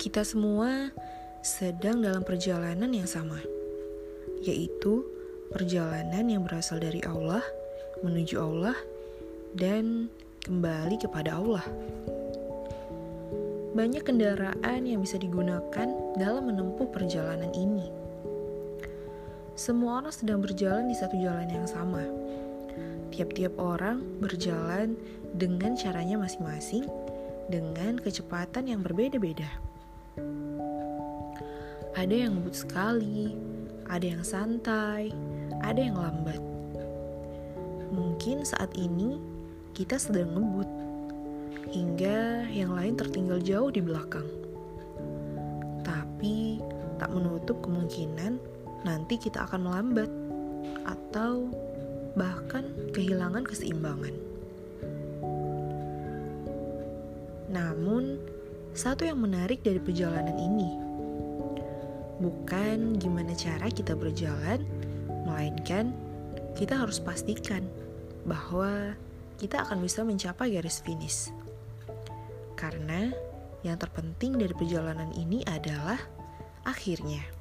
Kita semua sedang dalam perjalanan yang sama, yaitu perjalanan yang berasal dari Allah menuju Allah dan kembali kepada Allah. Banyak kendaraan yang bisa digunakan dalam menempuh perjalanan ini. Semua orang sedang berjalan di satu jalan yang sama. Tiap-tiap orang berjalan dengan caranya masing-masing, dengan kecepatan yang berbeda-beda. Ada yang ngebut sekali, ada yang santai, ada yang lambat. Mungkin saat ini kita sedang ngebut hingga yang lain tertinggal jauh di belakang. Tapi tak menutup kemungkinan nanti kita akan melambat atau bahkan kehilangan keseimbangan. Namun, satu yang menarik dari perjalanan ini bukan gimana cara kita berjalan, melainkan kita harus pastikan bahwa kita akan bisa mencapai garis finish. Karena yang terpenting dari perjalanan ini adalah akhirnya.